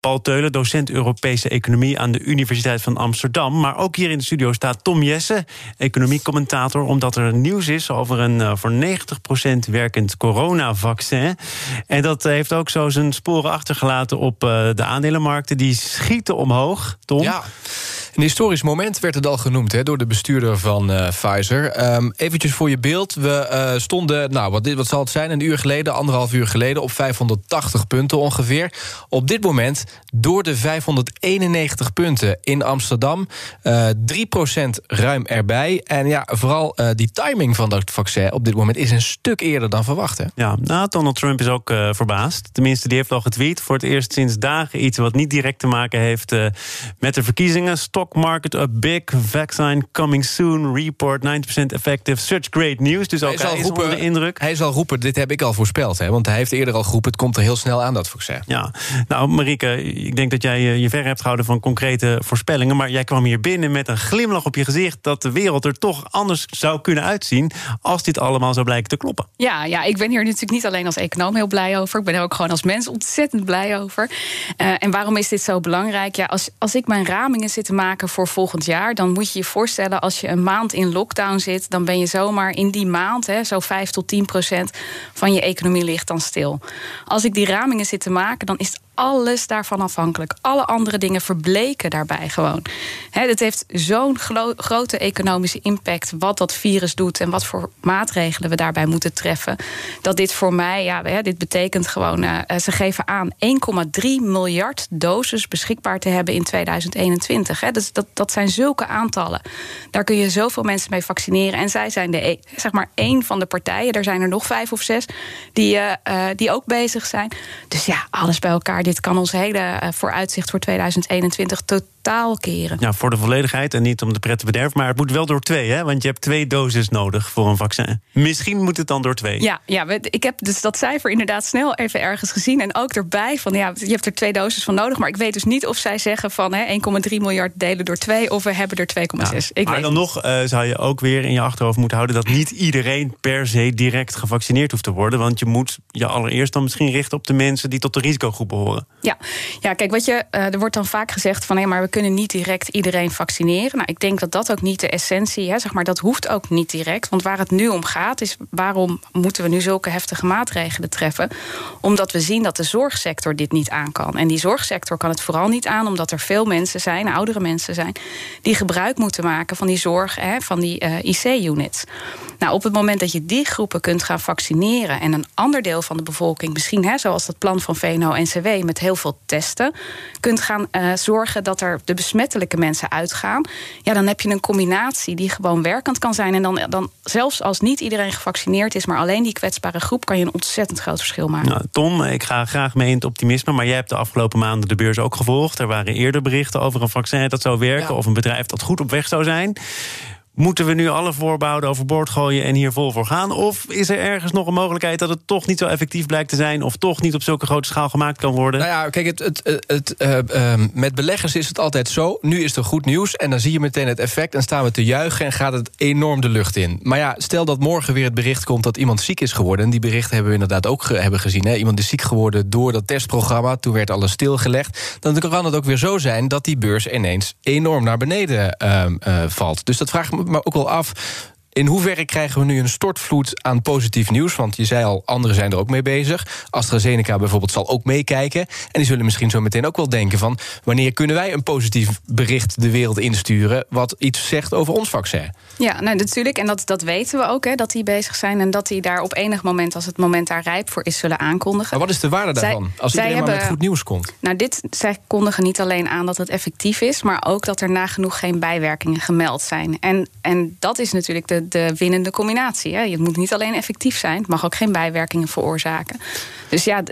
Paul Teulen, docent Europese Economie aan de Universiteit van Amsterdam. Maar ook hier in de studio staat Tom Jesse, economiecommentator, omdat er nieuws is over een uh, voor 90% werkend coronavaccin. En dat heeft ook zo zijn sporen achtergelaten op uh, de aandelenmarkten. Die schieten omhoog. Tom? Ja. Een historisch moment werd het al genoemd door de bestuurder van uh, Pfizer. Um, eventjes voor je beeld. We uh, stonden, nou, wat, wat zal het zijn, een uur geleden, anderhalf uur geleden... op 580 punten ongeveer. Op dit moment door de 591 punten in Amsterdam. Uh, 3% ruim erbij. En ja, vooral die timing van dat vaccin op dit moment... is een stuk eerder dan verwacht. Ja, nou, Donald Trump is ook verbaasd. Tenminste, die heeft al getweet. Voor het eerst sinds dagen iets wat niet direct te maken heeft... met de verkiezingen. Stok market up big. Vaccine coming soon. Report 90% effective. Such great news. Dus ook hij, hij roepen, de indruk. Hij zal roepen, dit heb ik al voorspeld. Hè, want hij heeft eerder al geroepen, het komt er heel snel aan, dat vaccin. Ja, nou Marieke, ik denk dat jij je ver hebt gehouden van concrete voorspellingen. Maar jij kwam hier binnen met een glimlach op je gezicht... dat de wereld er toch anders zou kunnen uitzien... als dit allemaal zou blijken te kloppen. Ja, ja ik ben hier natuurlijk niet alleen als econoom heel blij over. Ik ben er ook gewoon als mens ontzettend blij over. Uh, en waarom is dit zo belangrijk? Ja, als, als ik mijn ramingen zit te maken voor volgend jaar, dan moet je je voorstellen als je een maand in lockdown zit, dan ben je zomaar in die maand, hè, zo 5 tot 10 procent van je economie ligt dan stil. Als ik die ramingen zit te maken, dan is alles daarvan afhankelijk. Alle andere dingen verbleken daarbij gewoon. het heeft zo'n grote economische impact wat dat virus doet en wat voor maatregelen we daarbij moeten treffen. Dat dit voor mij, ja, dit betekent gewoon, uh, ze geven aan 1,3 miljard doses beschikbaar te hebben in 2021. He, dus dat, dat zijn zulke aantallen. Daar kun je zoveel mensen mee vaccineren. En zij zijn de, e, zeg maar één van de partijen, er zijn er nog vijf of zes, die, uh, die ook bezig zijn. Dus ja, alles bij elkaar dit kan ons hele uh, vooruitzicht voor 2021 totaal keren. Ja, voor de volledigheid en niet om de pret te bederven. Maar het moet wel door twee, hè? Want je hebt twee doses nodig voor een vaccin. Misschien moet het dan door twee. Ja, ja ik heb dus dat cijfer inderdaad snel even ergens gezien. En ook erbij van, ja, je hebt er twee doses van nodig. Maar ik weet dus niet of zij zeggen van 1,3 miljard delen door twee... of we hebben er 2,6. Ja, maar dan nog uh, zou je ook weer in je achterhoofd moeten houden... dat niet iedereen per se direct gevaccineerd hoeft te worden. Want je moet je allereerst dan misschien richten op de mensen... die tot de risicogroep behoren. Ja, ja kijk, wat je, uh, er wordt dan vaak gezegd van... hé, maar we kunnen niet direct iedereen vaccineren. Nou, ik denk dat dat ook niet de essentie is. Zeg maar, dat hoeft ook niet direct. Want waar het nu om gaat, is waarom moeten we nu zulke heftige maatregelen treffen? Omdat we zien dat de zorgsector dit niet aan kan. En die zorgsector kan het vooral niet aan, omdat er veel mensen zijn, oudere mensen zijn, die gebruik moeten maken van die zorg, hè, van die uh, IC-units. Nou, op het moment dat je die groepen kunt gaan vaccineren en een ander deel van de bevolking, misschien hè, zoals dat plan van VNO-NCW met heel veel testen, kunt gaan uh, zorgen dat er de besmettelijke mensen uitgaan, ja, dan heb je een combinatie die gewoon werkend kan zijn. En dan, dan zelfs als niet iedereen gevaccineerd is, maar alleen die kwetsbare groep, kan je een ontzettend groot verschil maken. Nou, Tom, ik ga graag mee in het optimisme, maar jij hebt de afgelopen maanden de beurs ook gevolgd. Er waren eerder berichten over een vaccin dat zou werken, ja. of een bedrijf dat goed op weg zou zijn. Moeten we nu alle voorbehouden overboord gooien en hier vol voor gaan? Of is er ergens nog een mogelijkheid dat het toch niet zo effectief blijkt te zijn... of toch niet op zulke grote schaal gemaakt kan worden? Nou ja, kijk, het, het, het, uh, uh, met beleggers is het altijd zo. Nu is er goed nieuws en dan zie je meteen het effect... en staan we te juichen en gaat het enorm de lucht in. Maar ja, stel dat morgen weer het bericht komt dat iemand ziek is geworden... en die berichten hebben we inderdaad ook hebben gezien. Hè? Iemand is ziek geworden door dat testprogramma, toen werd alles stilgelegd. Dan kan het ook weer zo zijn dat die beurs ineens enorm naar beneden uh, valt. Dus dat vraagt me maar ook wel af in hoeverre krijgen we nu een stortvloed aan positief nieuws? Want je zei al, anderen zijn er ook mee bezig. AstraZeneca bijvoorbeeld zal ook meekijken. En die zullen misschien zo meteen ook wel denken van... wanneer kunnen wij een positief bericht de wereld insturen... wat iets zegt over ons vaccin? Ja, nou, natuurlijk. En dat, dat weten we ook, hè, dat die bezig zijn... en dat die daar op enig moment, als het moment daar rijp voor is... zullen aankondigen. Maar wat is de waarde daarvan, als iedereen hebben, maar met goed nieuws komt? Nou, dit, zij kondigen niet alleen aan dat het effectief is... maar ook dat er nagenoeg geen bijwerkingen gemeld zijn. En, en dat is natuurlijk de de winnende combinatie. Hè. Je moet niet alleen effectief zijn, het mag ook geen bijwerkingen veroorzaken. Dus ja,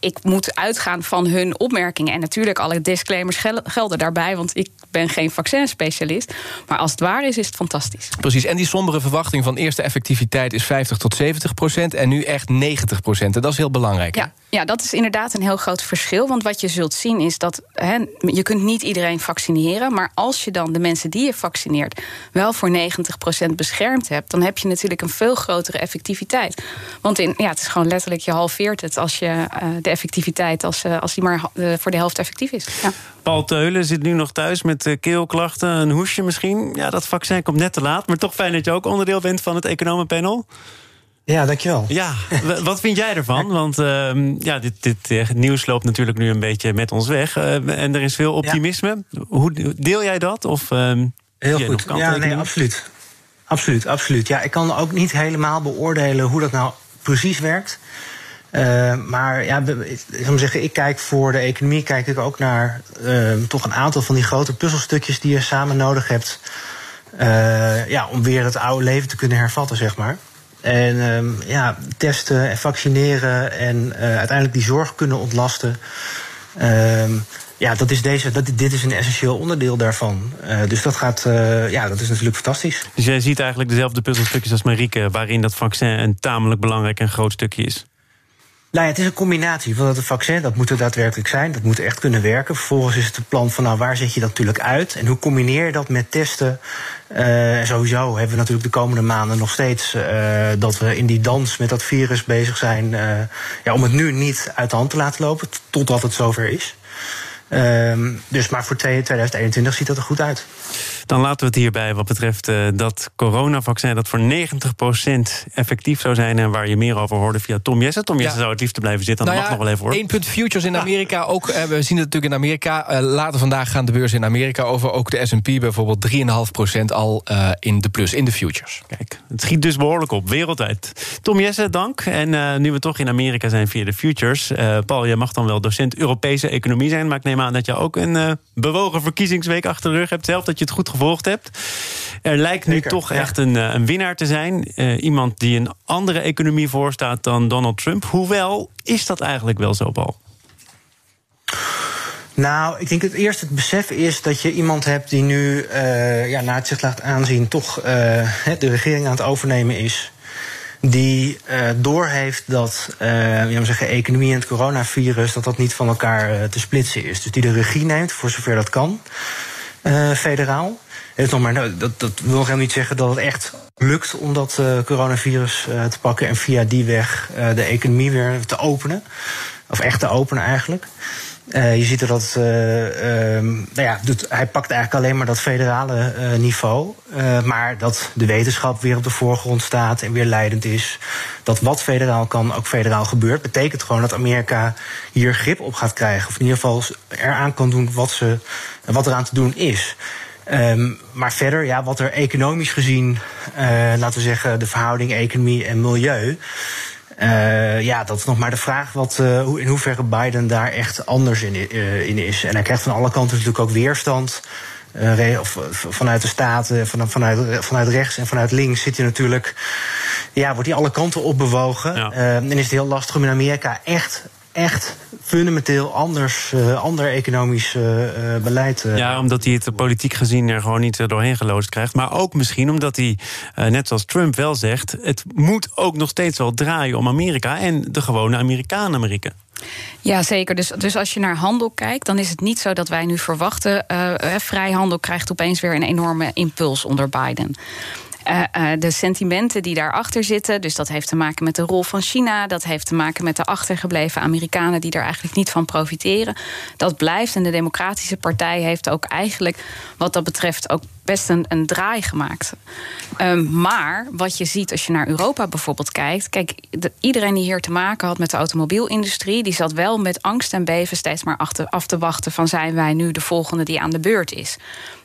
ik moet uitgaan van hun opmerkingen. En natuurlijk, alle disclaimers gelden daarbij, want ik ben geen vaccinspecialist. Maar als het waar is, is het fantastisch. Precies, en die sombere verwachting van eerste effectiviteit is 50 tot 70 procent en nu echt 90 procent. En dat is heel belangrijk. Ja, ja, dat is inderdaad een heel groot verschil. Want wat je zult zien is dat je kunt niet iedereen vaccineren. Maar als je dan de mensen die je vaccineert wel voor 90 procent beschermd hebt, dan heb je natuurlijk een veel grotere effectiviteit. Want in, ja, het is gewoon letterlijk, je halveert het als je uh, de effectiviteit, als, uh, als die maar uh, voor de helft effectief is. Ja. Paul Teulen zit nu nog thuis met keelklachten, een hoesje misschien. Ja, dat vaccin komt net te laat, maar toch fijn dat je ook onderdeel bent van het economenpanel. Ja, dankjewel. Ja, wat vind jij ervan? Want uh, ja, dit, dit nieuws loopt natuurlijk nu een beetje met ons weg. en er is veel optimisme. Hoe deel jij dat? Of, uh, Heel goed. Ja, nee, absoluut. Absoluut, absoluut. Ja, ik kan ook niet helemaal beoordelen hoe dat nou precies werkt. Uh, maar ja, ik zou zeggen, ik kijk voor de economie kijk ik ook naar uh, toch een aantal van die grote puzzelstukjes die je samen nodig hebt. Ja, om weer het oude leven te kunnen hervatten, zeg maar. En um, ja, testen en vaccineren en uiteindelijk die zorg kunnen ontlasten. Ehm, ja, dat is deze, dat, dit is een essentieel onderdeel daarvan. Uh, dus dat, gaat, uh, ja, dat is natuurlijk fantastisch. Dus jij ziet eigenlijk dezelfde puzzelstukjes als Marieke... waarin dat vaccin een tamelijk belangrijk en groot stukje is? Nou ja, het is een combinatie van het vaccin, dat moet er daadwerkelijk zijn. Dat moet echt kunnen werken. Vervolgens is het een plan van nou, waar zet je dat natuurlijk uit? En hoe combineer je dat met testen? Uh, sowieso hebben we natuurlijk de komende maanden nog steeds uh, dat we in die dans met dat virus bezig zijn. Uh, ja, om het nu niet uit de hand te laten lopen, totdat het zover is. Um, dus maar voor 2021 ziet dat er goed uit. Dan laten we het hierbij wat betreft uh, dat coronavaccin... dat voor 90% effectief zou zijn... en waar je meer over hoorde via Tom Jessen. Tom Jessen zou het liefst blijven zitten, dat nou mag nog wel even hoor. 1 punt futures in Amerika. Ook, uh, we zien het natuurlijk in Amerika. Uh, later vandaag gaan de beurzen in Amerika over. Ook de S&P bijvoorbeeld 3,5% al in de plus, in de futures. Kijk, het schiet dus behoorlijk op, wereldwijd. Tom Jessen, dank. En nu we toch in Amerika zijn via de futures... Paul, jij mag dan wel docent Europese economie zijn... maar ik neem aan dat je ook een bewogen verkiezingsweek achter de rug hebt. Zelf dat je het goed gevolgd hebt. Er lijkt nu toch echt een, eh, een, winnaar te zijn. Uh, iemand die een andere economie voorstaat dan Donald Trump. Hoewel, is dat eigenlijk wel zo, Paul? Nou, ik denk het eerst het besef is dat je iemand hebt die nu, uh, ja, naar het zich laat aanzien, toch uh, de regering aan het overnemen is. Die uh, doorheeft dat uh, zeggen, economie en het coronavirus dat dat niet van elkaar te splitsen is. Dus die de regie neemt, voor zover dat kan. Federaal. Het nog maar, nou, dat, dat wil helemaal niet zeggen dat het echt lukt om dat uh, coronavirus uh, te pakken en via die weg de economie weer te openen. Of echt te openen eigenlijk. Je ziet er dat. Um, nou ja, doet, hij pakt eigenlijk alleen maar dat federale niveau. maar dat de wetenschap weer op de voorgrond staat en weer leidend is. Dat wat federaal kan, ook federaal gebeurt. Betekent gewoon dat Amerika hier grip op gaat krijgen. Of in ieder geval eraan kan doen wat, ze, wat eraan te doen is. Um, maar verder, ja, wat er economisch gezien, laten we zeggen, de verhouding economie en milieu. Uh, ja, dat is nog maar de vraag wat, uh, in hoeverre Biden daar echt anders in, in, is. En hij krijgt van alle kanten natuurlijk ook weerstand. of, vanuit de Staten, van, vanuit, vanuit rechts en vanuit links zit hij natuurlijk. Ja, wordt hij alle kanten opbewogen. Ja. en is het heel lastig om in Amerika echt echt fundamenteel anders, uh, ander economisch uh, beleid. Uh, ja, omdat hij het politiek gezien er gewoon niet doorheen geloosd krijgt. Maar ook misschien omdat hij, net zoals Trump wel zegt, het moet ook nog steeds wel draaien om Amerika en de gewone Amerikanen, Amerika. Ja, zeker. Dus, dus als je naar handel kijkt, dan is het niet zo dat wij nu verwachten. Uh, vrijhandel krijgt opeens weer een enorme impuls onder Biden. Uh, uh, de sentimenten die daarachter zitten. Dus dat heeft te maken met de rol van China. Dat heeft te maken met de achtergebleven Amerikanen die er eigenlijk niet van profiteren. Dat blijft. En de Democratische Partij heeft ook eigenlijk wat dat betreft ook best een, draai gemaakt. Um, maar wat je ziet als je naar Europa bijvoorbeeld kijkt. Kijk, de, iedereen die hier te maken had met de automobielindustrie. die zat wel met angst en beven steeds maar achter, af te wachten. van zijn wij nu de volgende die aan de beurt is.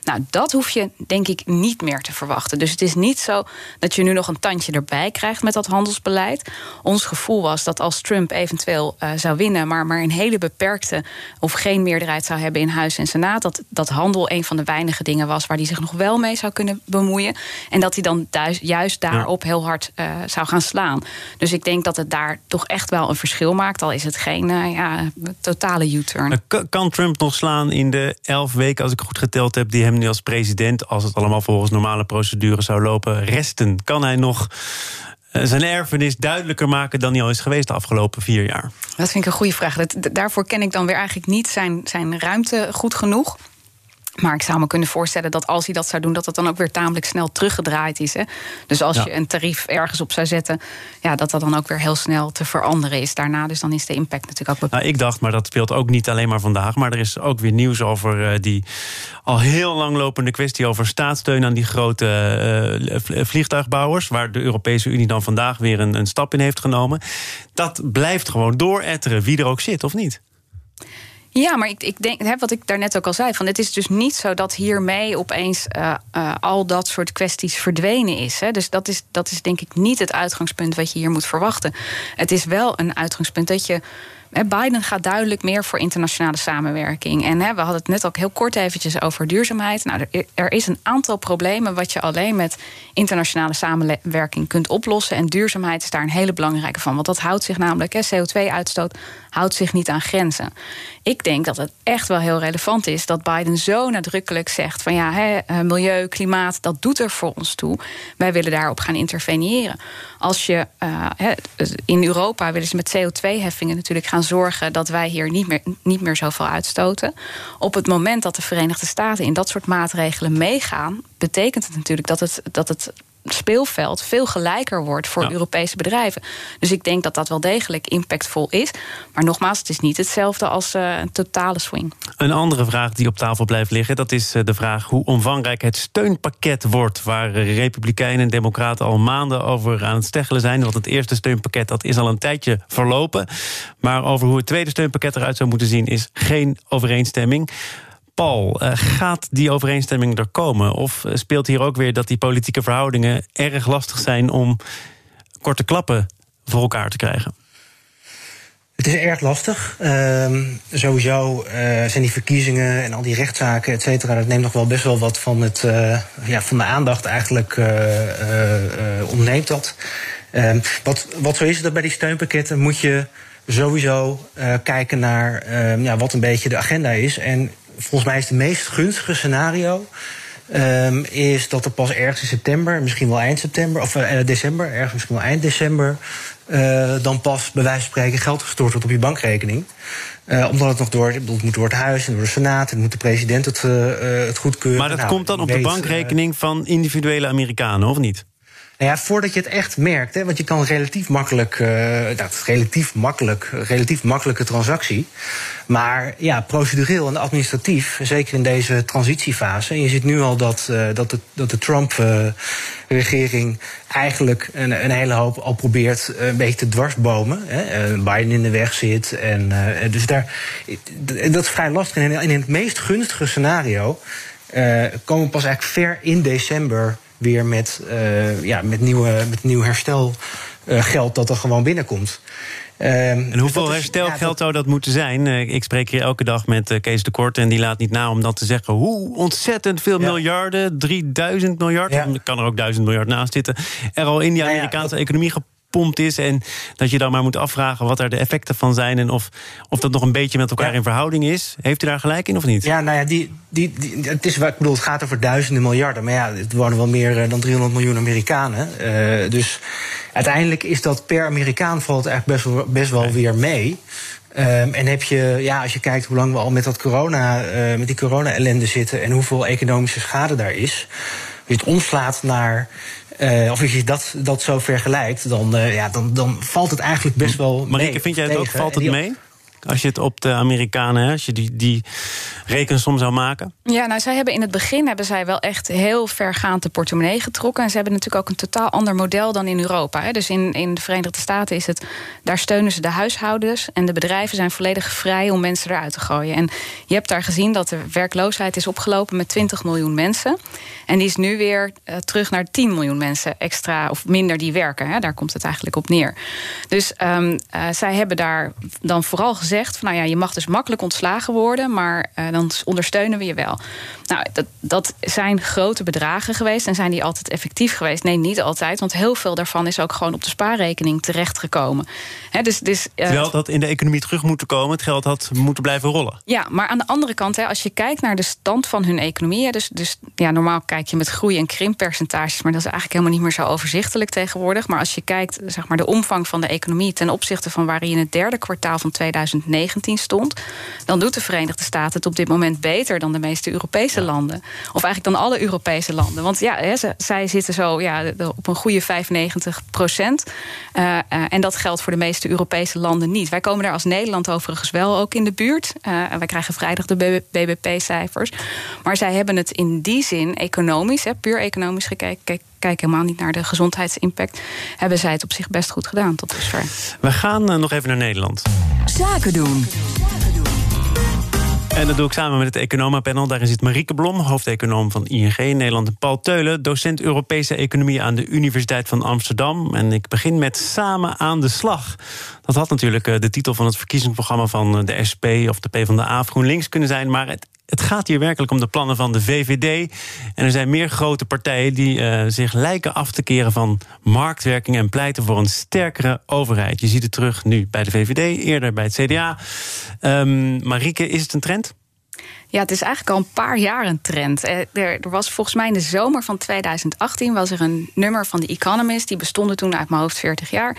Nou, dat hoef je denk ik niet meer te verwachten. Dus het is niet zo dat je nu nog een tandje erbij krijgt met dat handelsbeleid. Ons gevoel was dat als Trump eventueel uh, zou winnen, maar, maar een hele beperkte of geen meerderheid zou hebben in Huis en Senaat, dat, dat handel een van de weinige dingen was waar hij zich nog nog wel mee zou kunnen bemoeien. En dat hij dan juist daarop heel hard uh, zou gaan slaan. Dus ik denk dat het daar toch echt wel een verschil maakt. Al is het geen uh, ja, totale U-turn. Kan Trump nog slaan in de elf weken, als ik goed geteld heb, die hem nu als president, als het allemaal volgens normale procedures zou lopen, resten? Kan hij nog eh, zijn erfenis duidelijker maken dan hij al is geweest de afgelopen vier jaar? Dat vind ik een goede vraag. daarvoor ken ik dan weer eigenlijk niet zijn, zijn ruimte goed genoeg. Maar ik zou me kunnen voorstellen dat als hij dat zou doen, dat het dan ook weer tamelijk snel teruggedraaid is. Hè? Dus als je een tarief ergens op zou zetten, ja, dat dat dan ook weer heel snel te veranderen is daarna. Dus dan is de impact natuurlijk ook. Nou, ik dacht, maar dat speelt ook niet alleen maar vandaag. Maar er is ook weer nieuws over uh, die al heel lang lopende kwestie over staatssteun aan die grote uh, vliegtuigbouwers. Waar de Europese Unie dan vandaag weer een, een stap in heeft genomen. Dat blijft gewoon dooretteren, wie er ook zit, of niet? Ja, maar ik, ik denk, hè, wat ik daarnet ook al zei, van het is dus niet zo dat hiermee opeens uh, uh, al dat soort kwesties verdwenen is. Hè. Dus dat is, dat is denk ik niet het uitgangspunt wat je hier moet verwachten. Het is wel een uitgangspunt dat je Biden gaat duidelijk meer voor internationale samenwerking. En we hadden het net ook heel kort eventjes over duurzaamheid. Nou, er is een aantal problemen wat je alleen met internationale samenwerking kunt oplossen. En duurzaamheid is daar een hele belangrijke van. Want dat houdt zich namelijk, CO2-uitstoot houdt zich niet aan grenzen. Ik denk dat het echt wel heel relevant is dat Biden zo nadrukkelijk zegt: van ja, eh, milieu, klimaat, dat doet er voor ons toe. Wij willen daarop gaan interveneren. Als je uh, in Europa willen ze met CO2-heffingen natuurlijk gaan zorgen dat wij hier niet meer, niet meer zoveel uitstoten. Op het moment dat de Verenigde Staten in dat soort maatregelen meegaan, betekent het natuurlijk dat het, dat het speelveld veel gelijker wordt voor Europese bedrijven. Dus ik denk dat dat wel degelijk impactvol is. Maar nogmaals, het is niet hetzelfde als uh, een totale swing. Een andere vraag die op tafel blijft liggen, dat is eh, de vraag hoe omvangrijk het steunpakket wordt. Waar Republikeinen en Democraten al maanden over aan het steggelen zijn. Want het eerste steunpakket dat is al een tijdje verlopen. Maar over hoe het tweede steunpakket eruit zou moeten zien, is geen overeenstemming. Paul, eh, gaat die overeenstemming er komen? Of eh, speelt hier ook weer dat die politieke verhoudingen erg lastig zijn om korte klappen voor elkaar te krijgen? Het is erg lastig. Uh, sowieso uh, zijn die verkiezingen en al die rechtszaken, et cetera, dat neemt nog wel best wel wat van, het, ja, van de aandacht eigenlijk ontneemt dat. Ehm, wat, wat zo is dat bij die steunpakketten moet je sowieso kijken naar ehm, ja, wat een beetje de agenda is. En volgens mij is het meest gunstige scenario. Um, is dat er pas ergens in september, misschien wel eind september, of uh, december, ergens misschien wel eind december, uh, dan pas bij wijze van spreken geld gestort wordt op je bankrekening. Uh, omdat het nog door, het moet door het huis en door de Senaat en moet de president het, het goedkeuren. Maar dat nou, komt dan op de bankrekening van individuele Amerikanen, of niet? Nou ja, voordat je het echt merkt, hè, want je kan relatief makkelijk, uh, dat is relatief makkelijk, relatief makkelijke transactie. Maar ja, procedureel en administratief, zeker in deze transitiefase. En je ziet nu al dat, uh, dat de, dat de Trump-regering uh, eigenlijk een, een, hele hoop al probeert een beetje te dwarsbomen. Hè, Biden in de weg zit. En, dus daar, dat is vrij lastig. En in het meest gunstige scenario komen we pas eigenlijk ver in december weer met, uh, ja, met, nieuwe, met nieuw herstelgeld dat er gewoon binnenkomt. Um, en dus hoeveel herstelgeld zou dat moeten zijn? Uh, ik spreek hier elke dag met uh, Kees de Kort en die laat niet na om dan te zeggen hoe ontzettend veel ja. miljarden, 3000 miljard, ja. kan er ook 1000 miljard naast zitten, er al in die Amerikaanse ja, economie gepompt is. En dat je dan maar moet afvragen wat er de effecten van zijn. En of, of dat nog een beetje met elkaar in verhouding is. Heeft u daar gelijk in of niet? Ja, nou ja, die, die, die, het, is, ik bedoel, het gaat over duizenden miljarden. Maar ja, het wonen wel meer eh, dan 300 miljoen Amerikanen. Uh, dus uiteindelijk is dat per Amerikaan valt eigenlijk best wel, best wel weer mee. Um, en heb je, ja, als je kijkt hoe lang we al met, dat corona, uh, met die corona-ellende zitten en hoeveel economische schade daar is. Als je het omslaat naar uh, of als je dat, dat zo vergelijkt, dan, uh, ja, dan, dan valt het eigenlijk best wel mee. Marieke, vind jij het ook? Valt het mee? Als je het op de Amerikanen, als je die, die rekensom zou maken? Ja, nou, zij hebben in het begin hebben zij wel echt heel vergaand de portemonnee getrokken. En ze hebben natuurlijk ook een totaal ander model dan in Europa. Hè. Dus in, in de Verenigde Staten is het, daar steunen ze de huishoudens. En de bedrijven zijn volledig vrij om mensen eruit te gooien. En je hebt daar gezien dat de werkloosheid is opgelopen met 20 miljoen mensen. En die is nu weer uh, terug naar 10 miljoen mensen extra of minder die werken. Hè. Daar komt het eigenlijk op neer. Dus um, uh, zij hebben daar dan vooral gezegd: van nou ja, je mag dus makkelijk ontslagen worden, maar uh, dan ondersteunen we je wel. Nou, dat, dat zijn grote bedragen geweest. En zijn die altijd effectief geweest? Nee, niet altijd. Want heel veel daarvan is ook gewoon op de spaarrekening terechtgekomen. He, dus, dus, uh, Terwijl dat in de economie terug moet komen. Het geld had moeten blijven rollen. Ja, maar aan de andere kant, hè, als je kijkt naar de stand van hun economie. Dus, dus ja, normaal kijk je met groei- en krimppercentages. Maar dat is eigenlijk helemaal niet meer zo overzichtelijk tegenwoordig. Maar als je kijkt, zeg maar, de omvang van de economie ten opzichte van waar hij in het derde kwartaal van 2019 stond. Dan doet de Verenigde Staten het op dit moment beter dan de meeste Europese landen. Of eigenlijk dan alle Europese landen. Want ja, hè, ze, zij zitten zo ja, op een goede 95 procent. Uh, uh, en dat geldt voor de meeste Europese landen niet. Wij komen daar als Nederland overigens wel ook in de buurt. Uh, wij krijgen vrijdag de BBP-cijfers. Maar zij hebben het in die zin economisch, hè, puur economisch gekeken. Kijk, kijk helemaal niet naar de gezondheidsimpact. Hebben zij het op zich best goed gedaan tot dusver. We gaan nog even naar Nederland. Zaken doen. En dat doe ik samen met het economenpanel. Daarin zit Marieke Blom, hoofdeconoom van ING in Nederland. En Paul Teulen, docent Europese Economie aan de Universiteit van Amsterdam. En ik begin met Samen aan de slag. Dat had natuurlijk de titel van het verkiezingsprogramma van de SP of de PvdA of GroenLinks kunnen zijn. Maar het, het gaat hier werkelijk om de plannen van de VVD. En er zijn meer grote partijen die uh, zich lijken af te keren van marktwerking en pleiten voor een sterkere overheid. Je ziet het terug nu bij de VVD, eerder bij het CDA. Um, Marieke, is het een trend? Ja, het is eigenlijk al een paar jaar een trend. Er, er, was volgens mij in de zomer van 2018 was er een nummer van The Economist. Die bestonden toen uit mijn hoofd 40 jaar.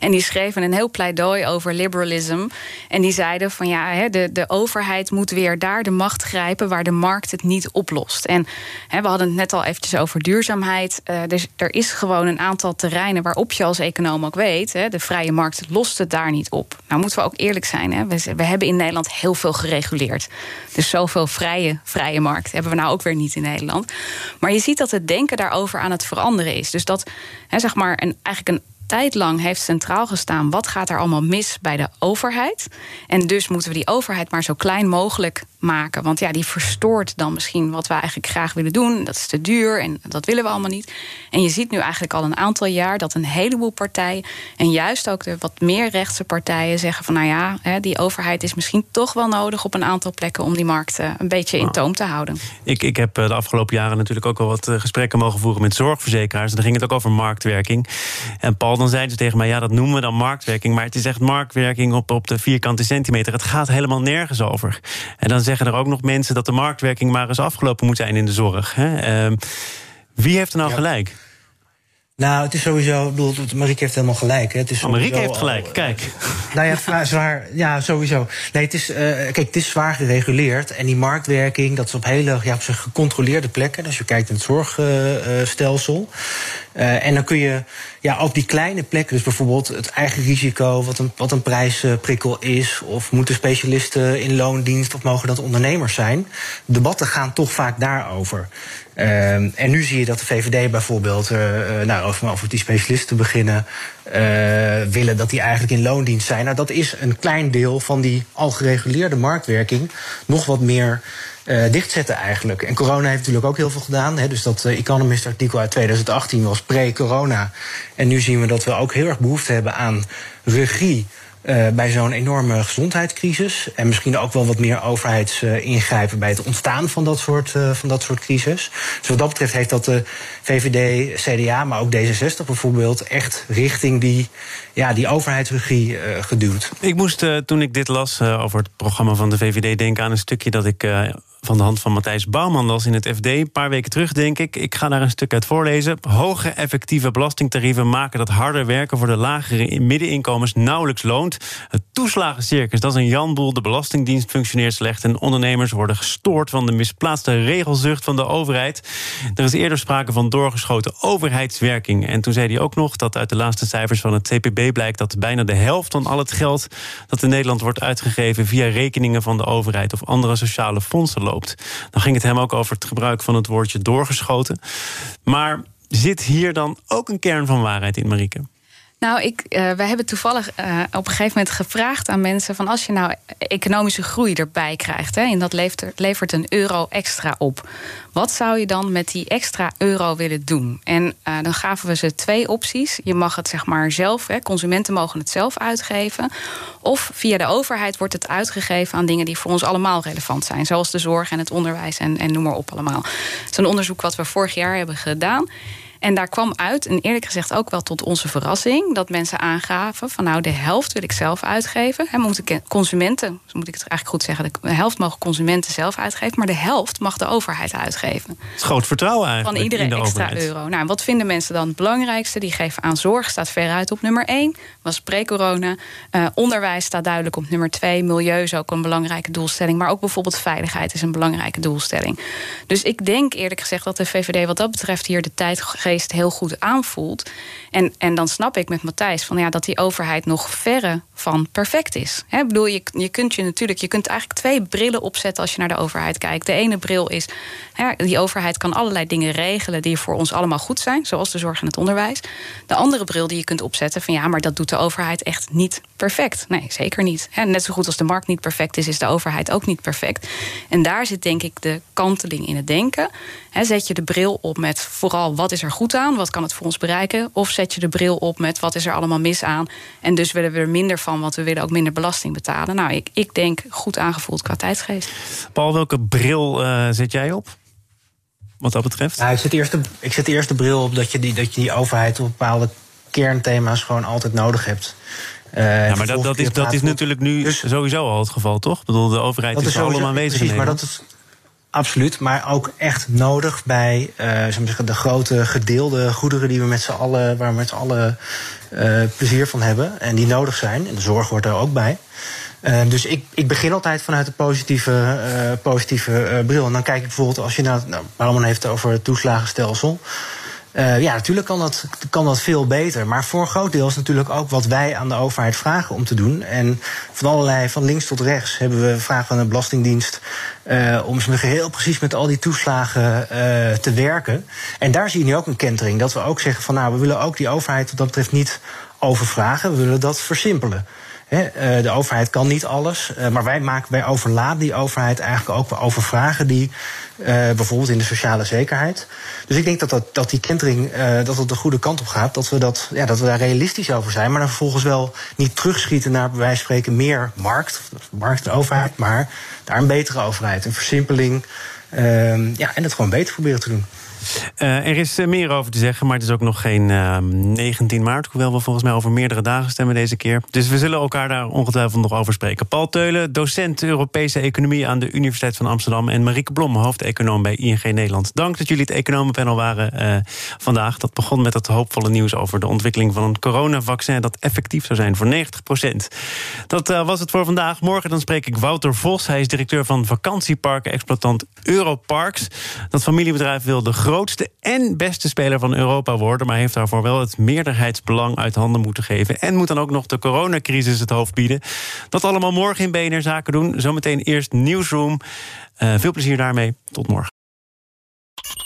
En die schreven een heel pleidooi over liberalism. En die zeiden van ja, de, de overheid moet weer daar de macht grijpen waar de markt het niet oplost. En we hadden het net al eventjes over duurzaamheid. Dus er is gewoon een aantal terreinen waarop je als econoom ook weet, de vrije markt lost het daar niet op. Nou moeten we ook eerlijk zijn. We, hebben in Nederland heel veel gereguleerd. Dus zoveel vrije, vrije markt hebben we nou ook weer niet in Nederland. Maar je ziet dat het denken daarover aan het veranderen is. Dus dat hè, zeg maar een, eigenlijk een tijd lang heeft centraal gestaan wat gaat er allemaal mis bij de overheid. En dus moeten we die overheid maar zo klein mogelijk maken. Want ja, die verstoort dan misschien wat we eigenlijk graag willen doen. Dat is te duur en dat willen we allemaal niet. En je ziet nu eigenlijk al een aantal jaar dat een heleboel partijen... en juist ook de wat meer rechtse partijen zeggen van... nou ja, die overheid is misschien toch wel nodig op een aantal plekken... om die markt eh, een beetje in toom te houden. Ik, ik heb eh, de afgelopen jaren natuurlijk ook al wat eh, gesprekken mogen voeren... met zorgverzekeraars. En dan ging het ook over marktwerking. En Paul, dan zeiden ze tegen mij... ja, dat noemen we dan marktwerking... maar het is echt marktwerking op, op de vierkante centimeter. Het gaat helemaal nergens over. En dan zeggen er ook nog mensen dat de marktwerking maar eens afgelopen moet zijn in de zorg. Hè? Uh, wie heeft er nou ja. gelijk? Nou, het is sowieso, bedoel, Marieke heeft helemaal gelijk. Hè. Het is oh, Marieke heeft gelijk, al, kijk. Nou ja, zwaar, ja, sowieso. Nee, het is, uh, kijk, het is zwaar gereguleerd. En die marktwerking, dat is op hele ja, op gecontroleerde plekken. Als je kijkt in het zorgstelsel. Uh, en dan kun je ja, op die kleine plekken, dus bijvoorbeeld het eigen risico, wat een, wat een prijsprikkel is, of moeten specialisten in loondienst of mogen dat ondernemers zijn? Debatten gaan toch vaak daarover. Uh, en nu zie je dat de VVD bijvoorbeeld, uh, nou, over, over die specialisten beginnen, uh, willen dat die eigenlijk in loondienst zijn. Nou, dat is een klein deel van die al gereguleerde marktwerking. Nog wat meer dichtzetten eigenlijk. En corona heeft natuurlijk ook heel veel gedaan. Hè. Dus dat Economist-artikel uit 2018 was pre-corona. En nu zien we dat we ook heel erg behoefte hebben aan regie. Uh, bij zo'n enorme gezondheidscrisis. En misschien ook wel wat meer overheidsingrijpen bij het ontstaan van dat, soort, uh, van dat soort crisis. Dus wat dat betreft heeft dat de VVD, CDA, maar ook D66 bijvoorbeeld, echt richting die, ja, die overheidsregie uh, geduwd. Ik moest toen ik dit las over het programma van de VVD denken aan een stukje dat ik van de hand van Matthijs Bouwman in het FD. Een paar weken terug, denk ik. Ik ga daar een stuk uit voorlezen. Hoge effectieve belastingtarieven maken dat harder werken voor de lagere middeninkomens nauwelijks loont. Het toeslagencircus, dat is een janboel. De Belastingdienst functioneert slecht en ondernemers worden gestoord van de misplaatste regelzucht van de overheid. Er is eerder sprake van doorgeschoten overheidswerking. En toen zei hij ook nog dat uit de laatste cijfers van het CPB blijkt dat bijna de helft van al het geld dat in Nederland wordt uitgegeven via rekeningen van de overheid of andere sociale fondsen loopt. Dan ging het hem ook over het gebruik van het woordje doorgeschoten. Maar zit hier dan ook een kern van waarheid in, Marieke? Nou, ik, uh, wij hebben toevallig uh, op een gegeven moment gevraagd aan mensen: van als je nou economische groei erbij krijgt, hè, en dat levert, levert een euro extra op. Wat zou je dan met die extra euro willen doen? En uh, dan gaven we ze twee opties. Je mag het zeg maar zelf, hè, consumenten mogen het zelf uitgeven. Of via de overheid wordt het uitgegeven aan dingen die voor ons allemaal relevant zijn. Zoals de zorg en het onderwijs en, en noem maar op allemaal. Het is een onderzoek wat we vorig jaar hebben gedaan. En daar kwam uit, en eerlijk gezegd ook wel tot onze verrassing, dat mensen aangaven van nou de helft wil ik zelf uitgeven. En moeten consumenten, moet ik het eigenlijk goed zeggen, de helft mogen consumenten zelf uitgeven, maar de helft mag de overheid uitgeven. Het is groot vertrouwen eigenlijk. Van iedere extra overheid. euro. Nou, wat vinden mensen dan het belangrijkste? Die geven aan zorg, staat veruit op nummer 1, was pre-corona. Uh, onderwijs staat duidelijk op nummer 2. Milieu is ook een belangrijke doelstelling. Maar ook bijvoorbeeld veiligheid is een belangrijke doelstelling. Dus ik denk eerlijk gezegd dat de VVD wat dat betreft hier de tijd geeft heel goed aanvoelt. En, en dan snap ik met Matthijs van ja, dat die overheid nog verre van perfect is. He, bedoel, je, je kunt je natuurlijk, je kunt eigenlijk twee brillen opzetten als je naar de overheid kijkt. De ene bril is, ja, die overheid kan allerlei dingen regelen die voor ons allemaal goed zijn, zoals de zorg en het onderwijs. De andere bril die je kunt opzetten van ja, maar dat doet de overheid echt niet perfect. Nee, zeker niet. Net zo goed als de markt niet perfect is, is de overheid ook niet perfect. En daar zit denk ik de kanteling in het denken. Zet je de bril op met vooral wat is er goed aan, wat kan het voor ons bereiken, of zet je de bril op met wat is er allemaal mis aan en dus willen we er minder van, want we willen ook minder belasting betalen. Nou, ik, ik denk goed aangevoeld qua tijdsgeest. Paul, welke bril uh, zet jij op? Wat dat betreft? Nou, ik, zet eerst de, ik zet eerst de bril op dat je die, dat je die overheid op bepaalde kernthema's gewoon altijd nodig hebt. Uh, ja, maar dat, dat, is, dat is natuurlijk nu dus, sowieso al het geval, toch? Ik bedoel, de overheid is, is allemaal aanwezig. Precies, maar dat is Absoluut, maar ook echt nodig bij uh, de grote gedeelde goederen die we met z'n allen, waar we met z'n allen uh, plezier van hebben en die nodig zijn. En de zorg hoort er ook bij. Uh, dus ik, ik begin altijd vanuit de positieve, positieve bril. En dan kijk ik bijvoorbeeld als je nou, nou Barman heeft het over het toeslagenstelsel. Uh, ja, natuurlijk kan dat, kan dat veel beter. Maar voor een groot deel is natuurlijk ook wat wij aan de overheid vragen om te doen. En van allerlei, van links tot rechts, hebben we vragen van de Belastingdienst. Uh, om ze heel precies met al die toeslagen uh, te werken. En daar zie je nu ook een kentering. Dat we ook zeggen van nou, we willen ook die overheid wat dat betreft niet overvragen. We willen dat versimpelen. De overheid kan niet alles, maar wij, maken, overladen die overheid eigenlijk ook over vragen die uh, bijvoorbeeld in de sociale zekerheid. Dus ik denk dat, dat, dat die kentering uh, dat het de goede kant op gaat. Dat we, dat, ja, dat we daar realistisch over zijn. Maar dan vervolgens wel niet terugschieten naar bij wijze van spreken meer markt. Markt en overheid, maar daar een betere overheid. Een versimpeling. Uh, ja, en het gewoon beter proberen te doen. Uh, er is uh, meer over te zeggen, maar het is ook nog geen uh, ehm, 19 maart. Hoewel we volgens mij over meerdere dagen stemmen deze keer. Dus we zullen elkaar daar ongetwijfeld nog over spreken. Paul Teulen, docent Europese Economie aan de Universiteit van Amsterdam. En Marieke Blom, hoofdeconoom bij ING Nederland. Dank dat jullie het economenpanel waren eh, vandaag. Dat begon met het hoopvolle nieuws over de ontwikkeling van een coronavaccin. dat effectief zou zijn voor 90 procent. Dat eh, was het voor vandaag. Morgen dan spreek ik Wouter Vos. Hij is directeur van vakantieparken-exploitant Europarks. Dat familiebedrijf wil de grootste en beste speler van Europa worden, maar heeft daarvoor wel het meerderheidsbelang uit handen moeten geven. En moet dan ook nog de coronacrisis het hoofd bieden. Dat allemaal morgen in BNR Zaken doen. Zometeen eerst Newsroom. Uh, veel plezier daarmee. Tot morgen.